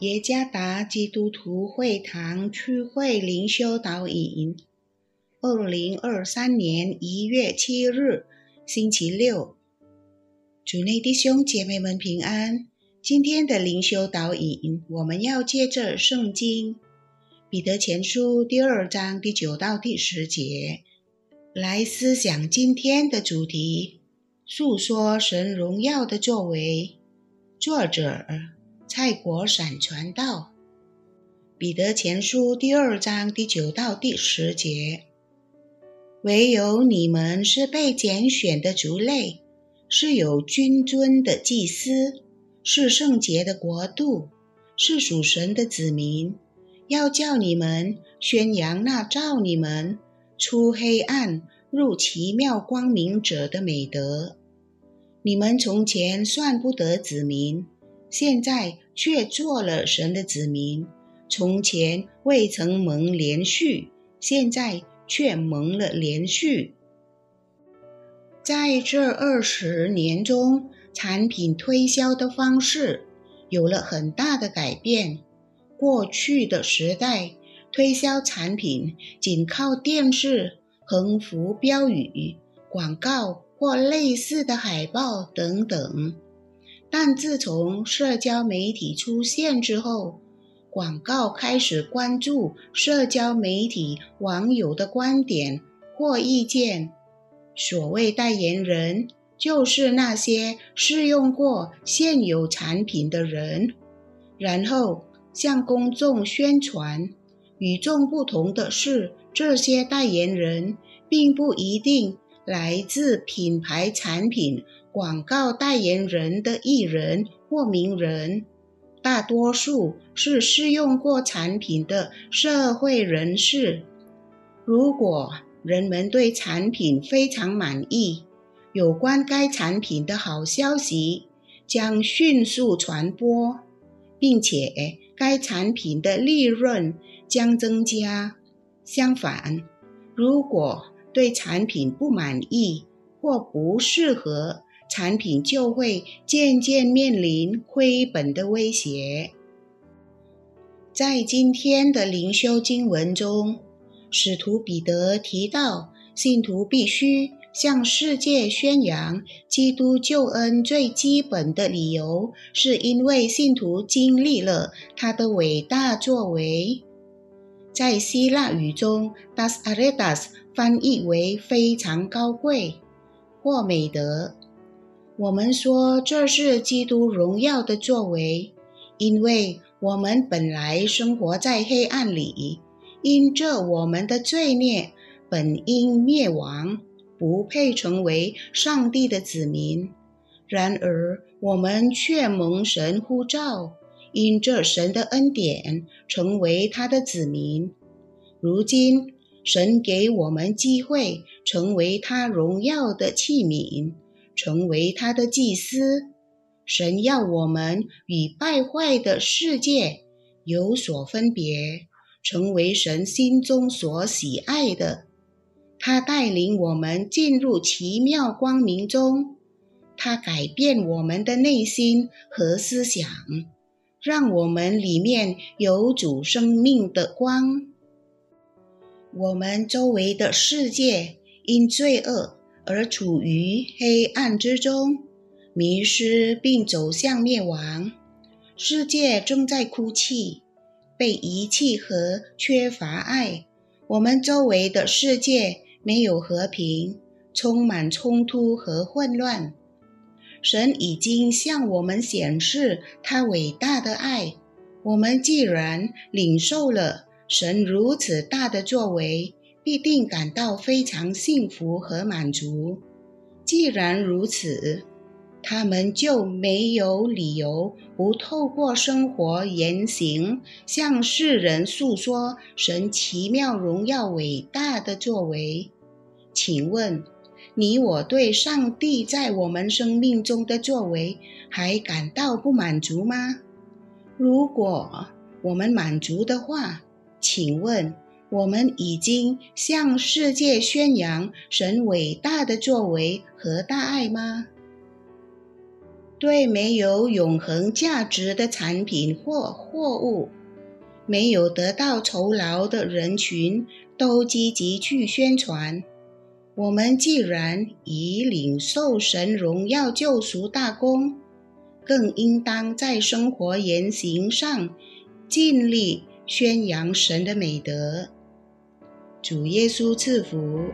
耶加达基督徒会堂区会灵修导引，二零二三年一月七日，星期六，主内弟兄姐妹们平安。今天的灵修导引，我们要借着圣经彼得前书第二章第九到第十节来思想今天的主题：诉说神荣耀的作为。作者。蔡国闪传道，彼得前书第二章第九到第十节：唯有你们是被拣选的族类，是有君尊的祭司，是圣洁的国度，是属神的子民。要叫你们宣扬那照你们出黑暗入奇妙光明者的美德。你们从前算不得子民。现在却做了神的子民，从前未曾蒙连续，现在却蒙了连续。在这二十年中，产品推销的方式有了很大的改变。过去的时代，推销产品仅靠电视、横幅标语、广告或类似的海报等等。但自从社交媒体出现之后，广告开始关注社交媒体网友的观点或意见。所谓代言人，就是那些试用过现有产品的人，然后向公众宣传。与众不同的是，这些代言人并不一定来自品牌产品。广告代言人的艺人或名人，大多数是试用过产品的社会人士。如果人们对产品非常满意，有关该产品的好消息将迅速传播，并且该产品的利润将增加。相反，如果对产品不满意或不适合，产品就会渐渐面临亏本的威胁。在今天的灵修经文中，使徒彼得提到，信徒必须向世界宣扬基督救恩最基本的理由，是因为信徒经历了他的伟大作为。在希腊语中，das aretas 翻译为非常高贵或美德。我们说这是基督荣耀的作为，因为我们本来生活在黑暗里，因这我们的罪孽本应灭亡，不配成为上帝的子民。然而我们却蒙神呼召，因这神的恩典成为他的子民。如今神给我们机会，成为他荣耀的器皿。成为他的祭司，神要我们与败坏的世界有所分别，成为神心中所喜爱的。他带领我们进入奇妙光明中，他改变我们的内心和思想，让我们里面有主生命的光。我们周围的世界因罪恶。而处于黑暗之中，迷失并走向灭亡。世界正在哭泣，被遗弃和缺乏爱。我们周围的世界没有和平，充满冲突和混乱。神已经向我们显示他伟大的爱。我们既然领受了神如此大的作为，必定感到非常幸福和满足。既然如此，他们就没有理由不透过生活言行向世人诉说神奇妙荣耀伟大的作为。请问，你我对上帝在我们生命中的作为还感到不满足吗？如果我们满足的话，请问？我们已经向世界宣扬神伟大的作为和大爱吗？对没有永恒价值的产品或货物，没有得到酬劳的人群，都积极去宣传。我们既然已领受神荣耀救赎大功，更应当在生活言行上尽力宣扬神的美德。主耶稣赐福。